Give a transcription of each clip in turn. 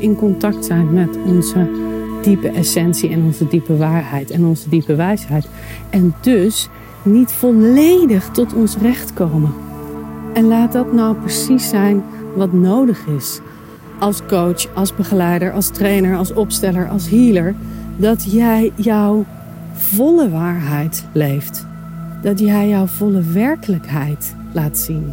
in contact zijn met onze diepe essentie en onze diepe waarheid en onze diepe wijsheid. En dus niet volledig tot ons recht komen. En laat dat nou precies zijn wat nodig is. Als coach, als begeleider, als trainer, als opsteller, als healer. Dat jij jouw volle waarheid leeft. Dat jij jouw volle werkelijkheid laat zien.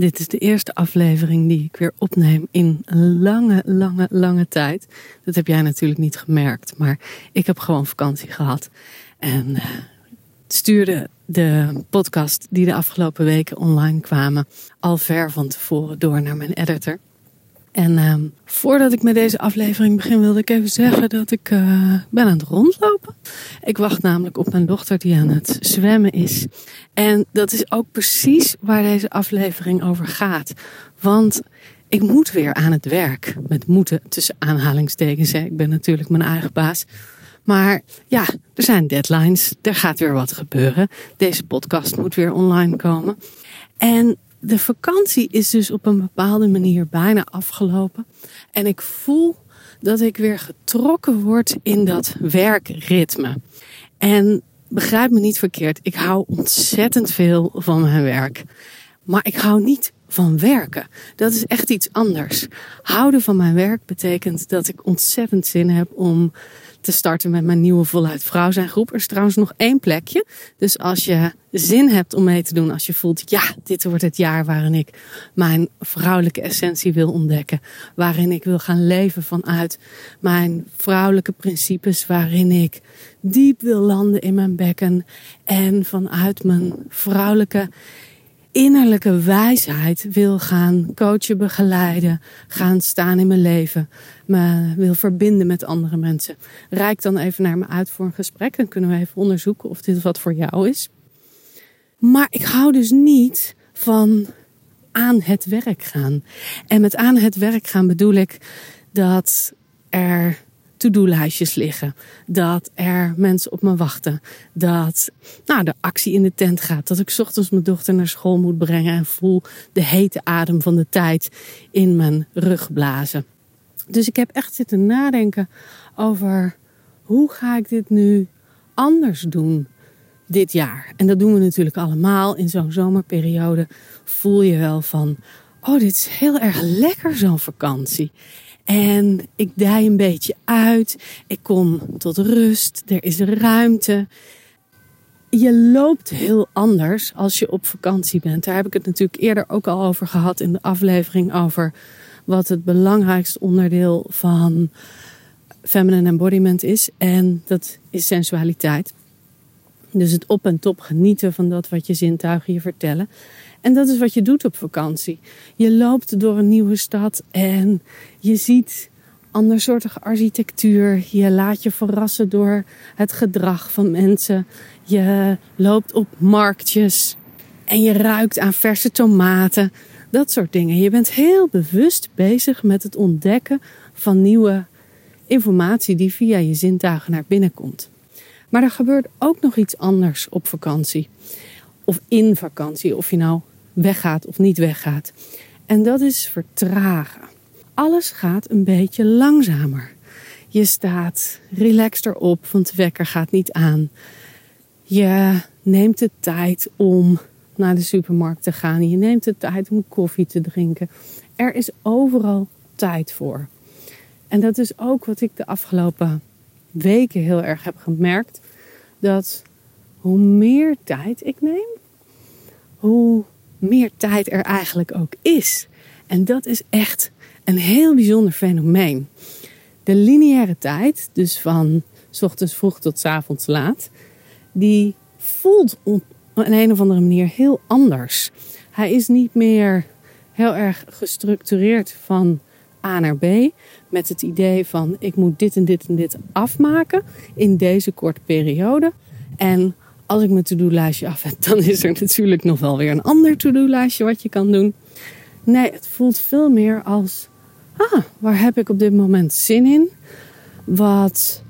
Dit is de eerste aflevering die ik weer opneem in lange, lange, lange tijd. Dat heb jij natuurlijk niet gemerkt, maar ik heb gewoon vakantie gehad. En uh, stuurde de podcast die de afgelopen weken online kwamen al ver van tevoren door naar mijn editor. En uh, voordat ik met deze aflevering begin, wilde ik even zeggen dat ik uh, ben aan het rondlopen. Ik wacht namelijk op mijn dochter die aan het zwemmen is. En dat is ook precies waar deze aflevering over gaat. Want ik moet weer aan het werk. Met moeten tussen aanhalingstekens. Ik ben natuurlijk mijn eigen baas. Maar ja, er zijn deadlines. Er gaat weer wat gebeuren. Deze podcast moet weer online komen. En de vakantie is dus op een bepaalde manier bijna afgelopen. En ik voel dat ik weer getrokken word in dat werkritme. En begrijp me niet verkeerd, ik hou ontzettend veel van mijn werk. Maar ik hou niet van werken. Dat is echt iets anders. Houden van mijn werk betekent dat ik ontzettend zin heb om te starten met mijn nieuwe Voluit Vrouw zijn groep. Er is trouwens nog één plekje. Dus als je zin hebt om mee te doen, als je voelt, ja, dit wordt het jaar waarin ik mijn vrouwelijke essentie wil ontdekken. Waarin ik wil gaan leven vanuit mijn vrouwelijke principes. Waarin ik diep wil landen in mijn bekken. En vanuit mijn vrouwelijke innerlijke wijsheid wil gaan coachen, begeleiden, gaan staan in mijn leven, me wil verbinden met andere mensen. Rijk dan even naar me uit voor een gesprek. Dan kunnen we even onderzoeken of dit wat voor jou is. Maar ik hou dus niet van aan het werk gaan. En met aan het werk gaan bedoel ik dat er to-do-lijstjes liggen. Dat er mensen op me wachten. Dat nou, de actie in de tent gaat. Dat ik ochtends mijn dochter naar school moet brengen en voel de hete adem van de tijd in mijn rug blazen. Dus ik heb echt zitten nadenken over hoe ga ik dit nu anders doen dit jaar. En dat doen we natuurlijk allemaal in zo'n zomerperiode. Voel je wel van, oh dit is heel erg lekker zo'n vakantie. En ik dij een beetje uit. Ik kom tot rust. Er is ruimte. Je loopt heel anders als je op vakantie bent. Daar heb ik het natuurlijk eerder ook al over gehad in de aflevering over wat het belangrijkste onderdeel van feminine embodiment is. En dat is sensualiteit. Dus het op en top genieten van dat wat je zintuigen je vertellen. En dat is wat je doet op vakantie. Je loopt door een nieuwe stad en je ziet andersoortige architectuur. Je laat je verrassen door het gedrag van mensen. Je loopt op marktjes en je ruikt aan verse tomaten. Dat soort dingen. Je bent heel bewust bezig met het ontdekken van nieuwe informatie die via je zintuigen naar binnen komt. Maar er gebeurt ook nog iets anders op vakantie. Of in vakantie, of je nou weggaat of niet weggaat. En dat is vertragen. Alles gaat een beetje langzamer. Je staat relaxter op, want de wekker gaat niet aan. Je neemt de tijd om naar de supermarkt te gaan. Je neemt de tijd om koffie te drinken. Er is overal tijd voor. En dat is ook wat ik de afgelopen weken heel erg heb gemerkt. Dat hoe meer tijd ik neem, hoe meer tijd er eigenlijk ook is. En dat is echt een heel bijzonder fenomeen. De lineaire tijd, dus van s ochtends vroeg tot s avonds laat, die voelt op een, een of andere manier heel anders. Hij is niet meer heel erg gestructureerd van A naar B. Met het idee van ik moet dit en dit en dit afmaken in deze korte periode. En als ik mijn to-do-lijstje af heb, dan is er natuurlijk nog wel weer een ander to-do-lijstje wat je kan doen. Nee, het voelt veel meer als: ah, waar heb ik op dit moment zin in? Wat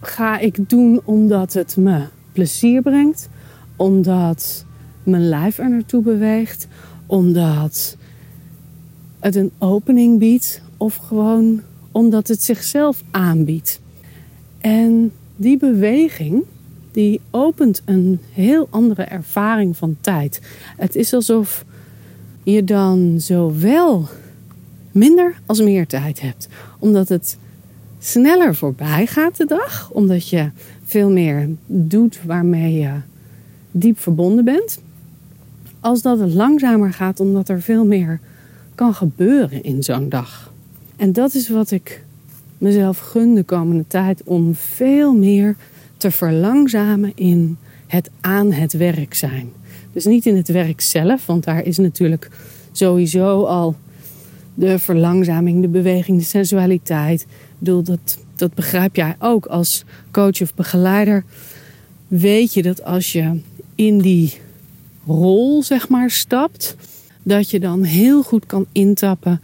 ga ik doen omdat het me plezier brengt? Omdat mijn lijf er naartoe beweegt? Omdat het een opening biedt? Of gewoon omdat het zichzelf aanbiedt? En die beweging, die opent een heel andere ervaring van tijd. Het is alsof je dan zowel minder als meer tijd hebt. Omdat het sneller voorbij gaat de dag. Omdat je veel meer doet waarmee je diep verbonden bent. Als dat het langzamer gaat omdat er veel meer kan gebeuren in zo'n dag. En dat is wat ik mezelf gun de komende tijd om veel meer te verlangzamen in het aan het werk zijn. Dus niet in het werk zelf, want daar is natuurlijk sowieso al de verlangzaming, de beweging, de sensualiteit. Ik bedoel, dat, dat begrijp jij ook als coach of begeleider. Weet je dat als je in die rol, zeg maar, stapt, dat je dan heel goed kan intappen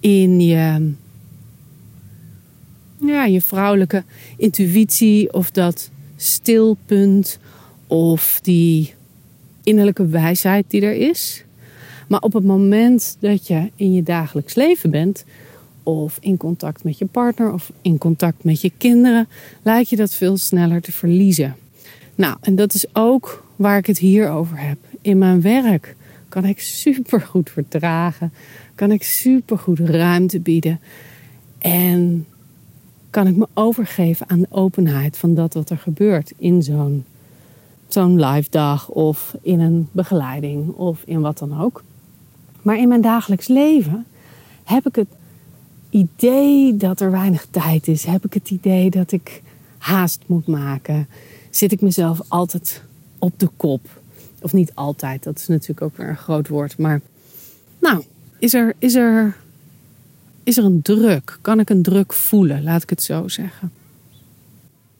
in je, ja, je vrouwelijke intuïtie of dat stilpunt of die innerlijke wijsheid die er is. Maar op het moment dat je in je dagelijks leven bent, of in contact met je partner of in contact met je kinderen, lijkt je dat veel sneller te verliezen. Nou, en dat is ook waar ik het hier over heb. In mijn werk kan ik super goed vertragen, kan ik super goed ruimte bieden en kan ik me overgeven aan de openheid van dat wat er gebeurt in zo'n zo'n live dag of in een begeleiding of in wat dan ook. Maar in mijn dagelijks leven heb ik het idee dat er weinig tijd is. Heb ik het idee dat ik haast moet maken. Zit ik mezelf altijd op de kop. Of niet altijd, dat is natuurlijk ook weer een groot woord. Maar nou, is er, is er, is er een druk? Kan ik een druk voelen? Laat ik het zo zeggen.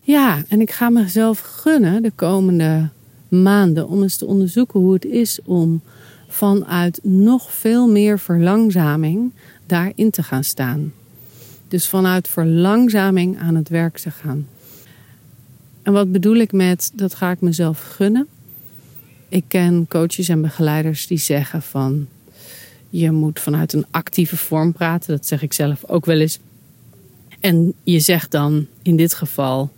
Ja, en ik ga mezelf gunnen de komende maanden om eens te onderzoeken hoe het is om vanuit nog veel meer verlangzaming daarin te gaan staan. Dus vanuit verlangzaming aan het werk te gaan. En wat bedoel ik met dat ga ik mezelf gunnen? Ik ken coaches en begeleiders die zeggen van je moet vanuit een actieve vorm praten. Dat zeg ik zelf ook wel eens. En je zegt dan in dit geval: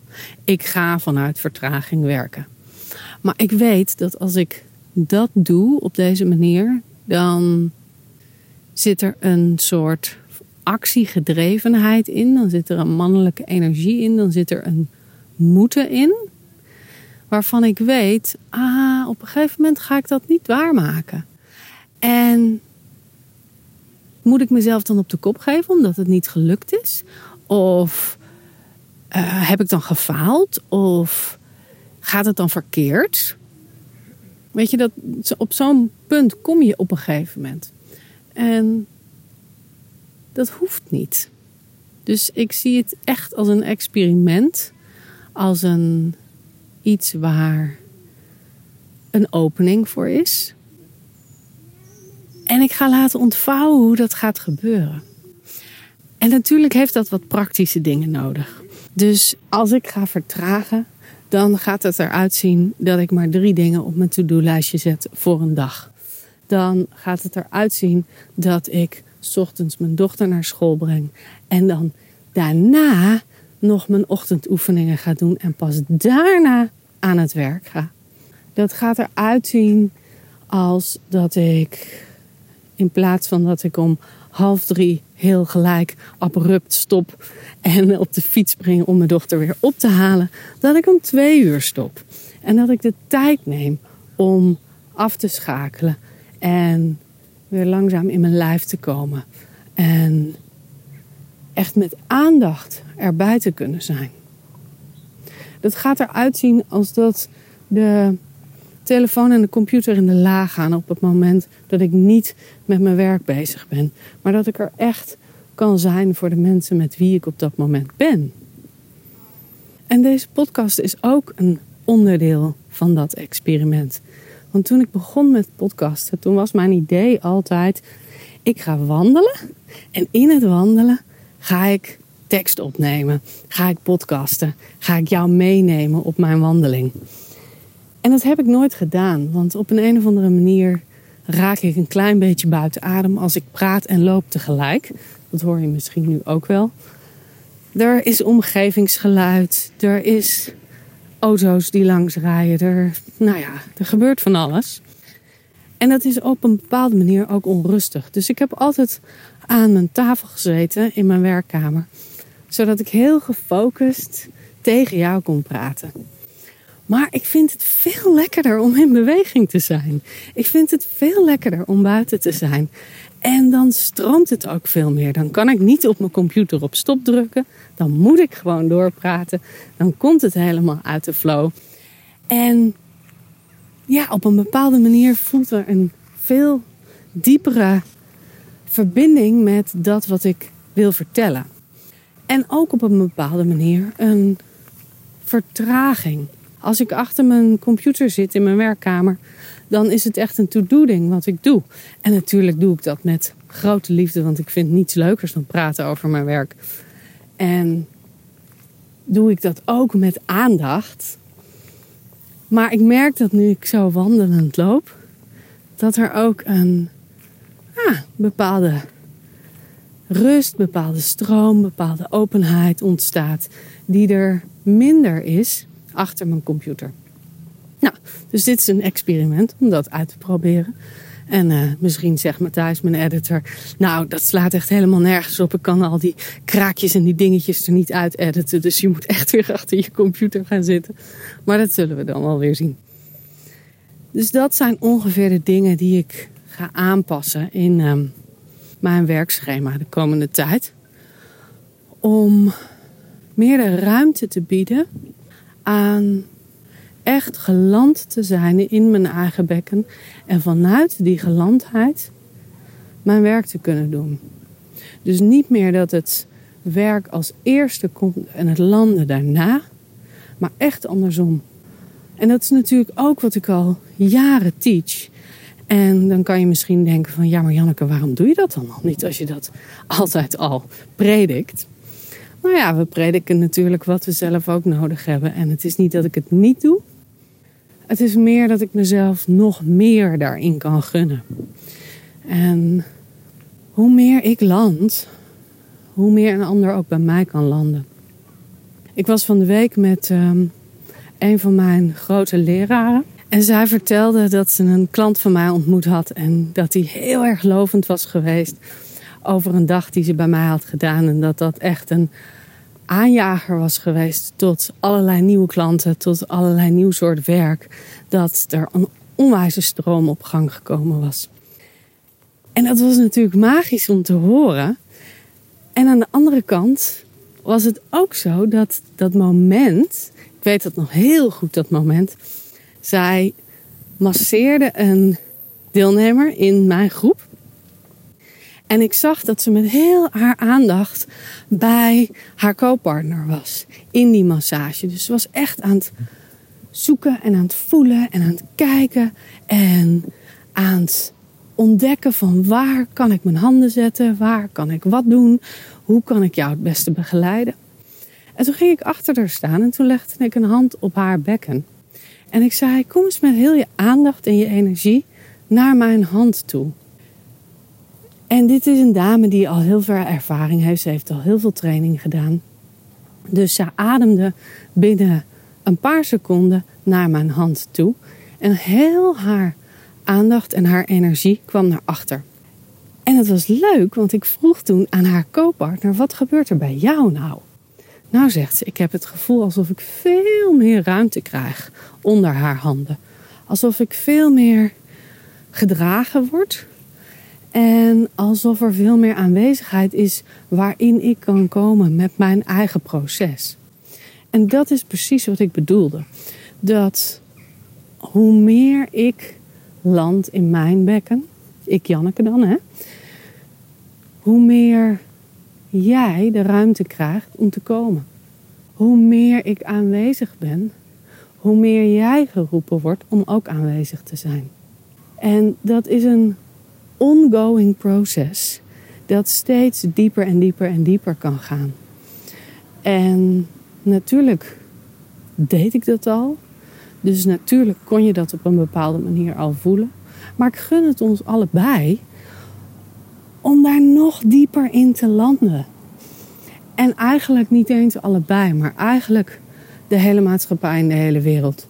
ik ga vanuit vertraging werken. Maar ik weet dat als ik dat doe op deze manier, dan zit er een soort actiegedrevenheid in. Dan zit er een mannelijke energie in. Dan zit er een moeten in. Waarvan ik weet, ah, op een gegeven moment ga ik dat niet waarmaken. En moet ik mezelf dan op de kop geven omdat het niet gelukt is? Of uh, heb ik dan gefaald? Of gaat het dan verkeerd? Weet je, dat, op zo'n punt kom je op een gegeven moment. En dat hoeft niet. Dus ik zie het echt als een experiment. Als een iets waar een opening voor is. En ik ga laten ontvouwen hoe dat gaat gebeuren. En natuurlijk heeft dat wat praktische dingen nodig. Dus als ik ga vertragen, dan gaat het eruit zien dat ik maar drie dingen op mijn to-do-lijstje zet voor een dag. Dan gaat het eruit zien dat ik ochtends mijn dochter naar school breng en dan daarna nog mijn ochtendoefeningen ga doen en pas daarna aan het werk ga. Dat gaat eruit zien als dat ik in plaats van dat ik om half drie heel gelijk abrupt stop en op de fiets spring om mijn dochter weer op te halen, dat ik om twee uur stop. En dat ik de tijd neem om af te schakelen en weer langzaam in mijn lijf te komen. En echt met aandacht erbij te kunnen zijn. Dat gaat eruit zien als dat de telefoon en de computer in de la gaan op het moment dat ik niet met mijn werk bezig ben. Maar dat ik er echt kan zijn voor de mensen met wie ik op dat moment ben. En deze podcast is ook een onderdeel van dat experiment. Want toen ik begon met podcasten, toen was mijn idee altijd: ik ga wandelen en in het wandelen ga ik tekst opnemen, ga ik podcasten, ga ik jou meenemen op mijn wandeling. En dat heb ik nooit gedaan, want op een, een of andere manier raak ik een klein beetje buiten adem als ik praat en loop tegelijk. Dat hoor je misschien nu ook wel. Er is omgevingsgeluid, er is auto's die langs rijden, er, nou ja, er gebeurt van alles. En dat is op een bepaalde manier ook onrustig. Dus ik heb altijd aan mijn tafel gezeten in mijn werkkamer, zodat ik heel gefocust tegen jou kon praten. Maar ik vind het veel lekkerder om in beweging te zijn. Ik vind het veel lekkerder om buiten te zijn. En dan stroomt het ook veel meer. Dan kan ik niet op mijn computer op stop drukken. Dan moet ik gewoon doorpraten. Dan komt het helemaal uit de flow. En ja, op een bepaalde manier voelt er een veel diepere verbinding met dat wat ik wil vertellen. En ook op een bepaalde manier een vertraging. Als ik achter mijn computer zit in mijn werkkamer, dan is het echt een to-do-ding wat ik doe. En natuurlijk doe ik dat met grote liefde, want ik vind niets leukers dan praten over mijn werk. En doe ik dat ook met aandacht. Maar ik merk dat nu ik zo wandelend loop, dat er ook een ah, bepaalde rust, bepaalde stroom, bepaalde openheid ontstaat, die er minder is achter mijn computer. Nou, dus dit is een experiment om dat uit te proberen. En uh, misschien zegt Matthijs, mijn editor, nou, dat slaat echt helemaal nergens op. Ik kan al die kraakjes en die dingetjes er niet uit editen. Dus je moet echt weer achter je computer gaan zitten. Maar dat zullen we dan wel weer zien. Dus dat zijn ongeveer de dingen die ik ga aanpassen in uh, mijn werkschema de komende tijd. Om meer de ruimte te bieden aan echt geland te zijn in mijn eigen bekken en vanuit die gelandheid mijn werk te kunnen doen. Dus niet meer dat het werk als eerste komt en het landen daarna, maar echt andersom. En dat is natuurlijk ook wat ik al jaren teach. En dan kan je misschien denken van ja, maar Janneke, waarom doe je dat dan nog niet als je dat altijd al predikt? Nou ja, we prediken natuurlijk wat we zelf ook nodig hebben. En het is niet dat ik het niet doe. Het is meer dat ik mezelf nog meer daarin kan gunnen. En hoe meer ik land, hoe meer een ander ook bij mij kan landen. Ik was van de week met um, een van mijn grote leraren. En zij vertelde dat ze een klant van mij ontmoet had. En dat hij heel erg lovend was geweest over een dag die ze bij mij had gedaan. En dat dat echt een aanjager was geweest tot allerlei nieuwe klanten, tot allerlei nieuw soort werk. Dat er een onwijze stroom op gang gekomen was. En dat was natuurlijk magisch om te horen. En aan de andere kant was het ook zo dat dat moment, ik weet dat nog heel goed, dat moment, zij masseerde een deelnemer in mijn groep. En ik zag dat ze met heel haar aandacht bij haar co-partner was in die massage. Dus ze was echt aan het zoeken en aan het voelen en aan het kijken en aan het ontdekken van waar kan ik mijn handen zetten, waar kan ik wat doen, hoe kan ik jou het beste begeleiden. En toen ging ik achter haar staan en toen legde ik een hand op haar bekken. En ik zei: Kom eens met heel je aandacht en je energie naar mijn hand toe. En dit is een dame die al heel veel ervaring heeft. Ze heeft al heel veel training gedaan. Dus ze ademde binnen een paar seconden naar mijn hand toe. En heel haar aandacht en haar energie kwam naar achter. En het was leuk, want ik vroeg toen aan haar co-partner: wat gebeurt er bij jou nou? Nou, zegt ze, ik heb het gevoel alsof ik veel meer ruimte krijg onder haar handen. Alsof ik veel meer gedragen word. En alsof er veel meer aanwezigheid is waarin ik kan komen met mijn eigen proces. En dat is precies wat ik bedoelde. Dat hoe meer ik land in mijn bekken, ik Janneke dan, hè, hoe meer jij de ruimte krijgt om te komen. Hoe meer ik aanwezig ben, hoe meer jij geroepen wordt om ook aanwezig te zijn. En dat is een ongoing proces dat steeds dieper en dieper en dieper kan gaan. En natuurlijk deed ik dat al. Dus natuurlijk kon je dat op een bepaalde manier al voelen. Maar ik gun het ons allebei om daar nog dieper in te landen. En eigenlijk niet eens allebei, maar eigenlijk de hele maatschappij en de hele wereld.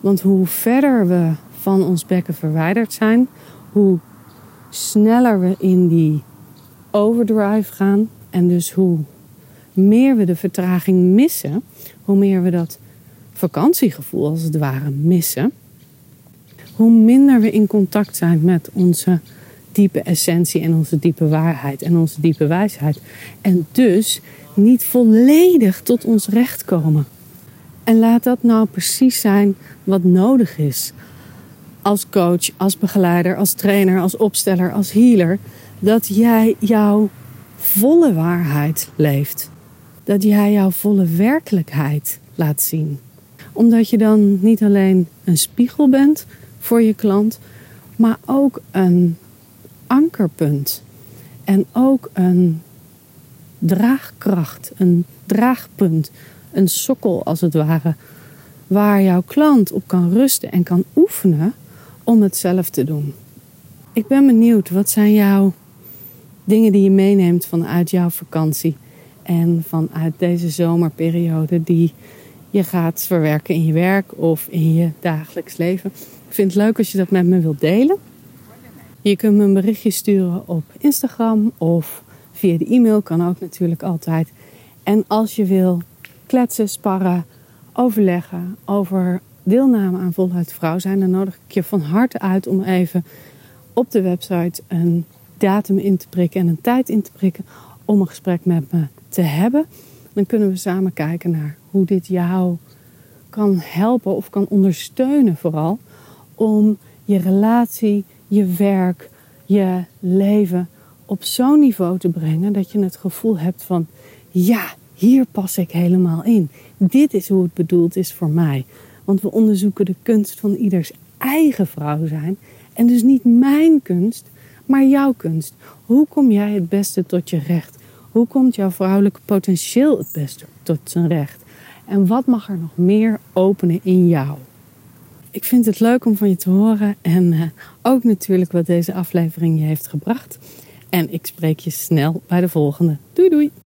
Want hoe verder we van ons bekken verwijderd zijn, hoe sneller we in die overdrive gaan. En dus hoe meer we de vertraging missen, hoe meer we dat vakantiegevoel als het ware missen, hoe minder we in contact zijn met onze diepe essentie en onze diepe waarheid en onze diepe wijsheid. En dus niet volledig tot ons recht komen. En laat dat nou precies zijn wat nodig is. Als coach, als begeleider, als trainer, als opsteller, als healer. Dat jij jouw volle waarheid leeft. Dat jij jouw volle werkelijkheid laat zien. Omdat je dan niet alleen een spiegel bent voor je klant, maar ook een ankerpunt. En ook een draagkracht, een draagpunt, een sokkel als het ware, waar jouw klant op kan rusten en kan oefenen om het zelf te doen. Ik ben benieuwd, wat zijn jouw dingen die je meeneemt vanuit jouw vakantie en vanuit deze zomerperiode die je gaat verwerken in je werk of in je dagelijks leven? Ik vind het leuk als je dat met me wilt delen. Je kunt me een berichtje sturen op Instagram of via de e-mail kan ook natuurlijk altijd. En als je wil kletsen, sparren, overleggen over deelname aan Voluit Vrouw zijn, dan nodig ik je van harte uit om even op de website een datum in te prikken en een tijd in te prikken om een gesprek met me te hebben. Dan kunnen we samen kijken naar hoe dit jou kan helpen of kan ondersteunen vooral om je relatie, je werk, je leven op zo'n niveau te brengen dat je het gevoel hebt van ja, hier pas ik helemaal in. Dit is hoe het bedoeld is voor mij. Want we onderzoeken de kunst van ieders eigen vrouw zijn. En dus niet mijn kunst, maar jouw kunst. Hoe kom jij het beste tot je recht? Hoe komt jouw vrouwelijke potentieel het beste tot zijn recht? En wat mag er nog meer openen in jou? Ik vind het leuk om van je te horen en uh, ook natuurlijk wat deze aflevering je heeft gebracht. En ik spreek je snel bij de volgende. Doei doei!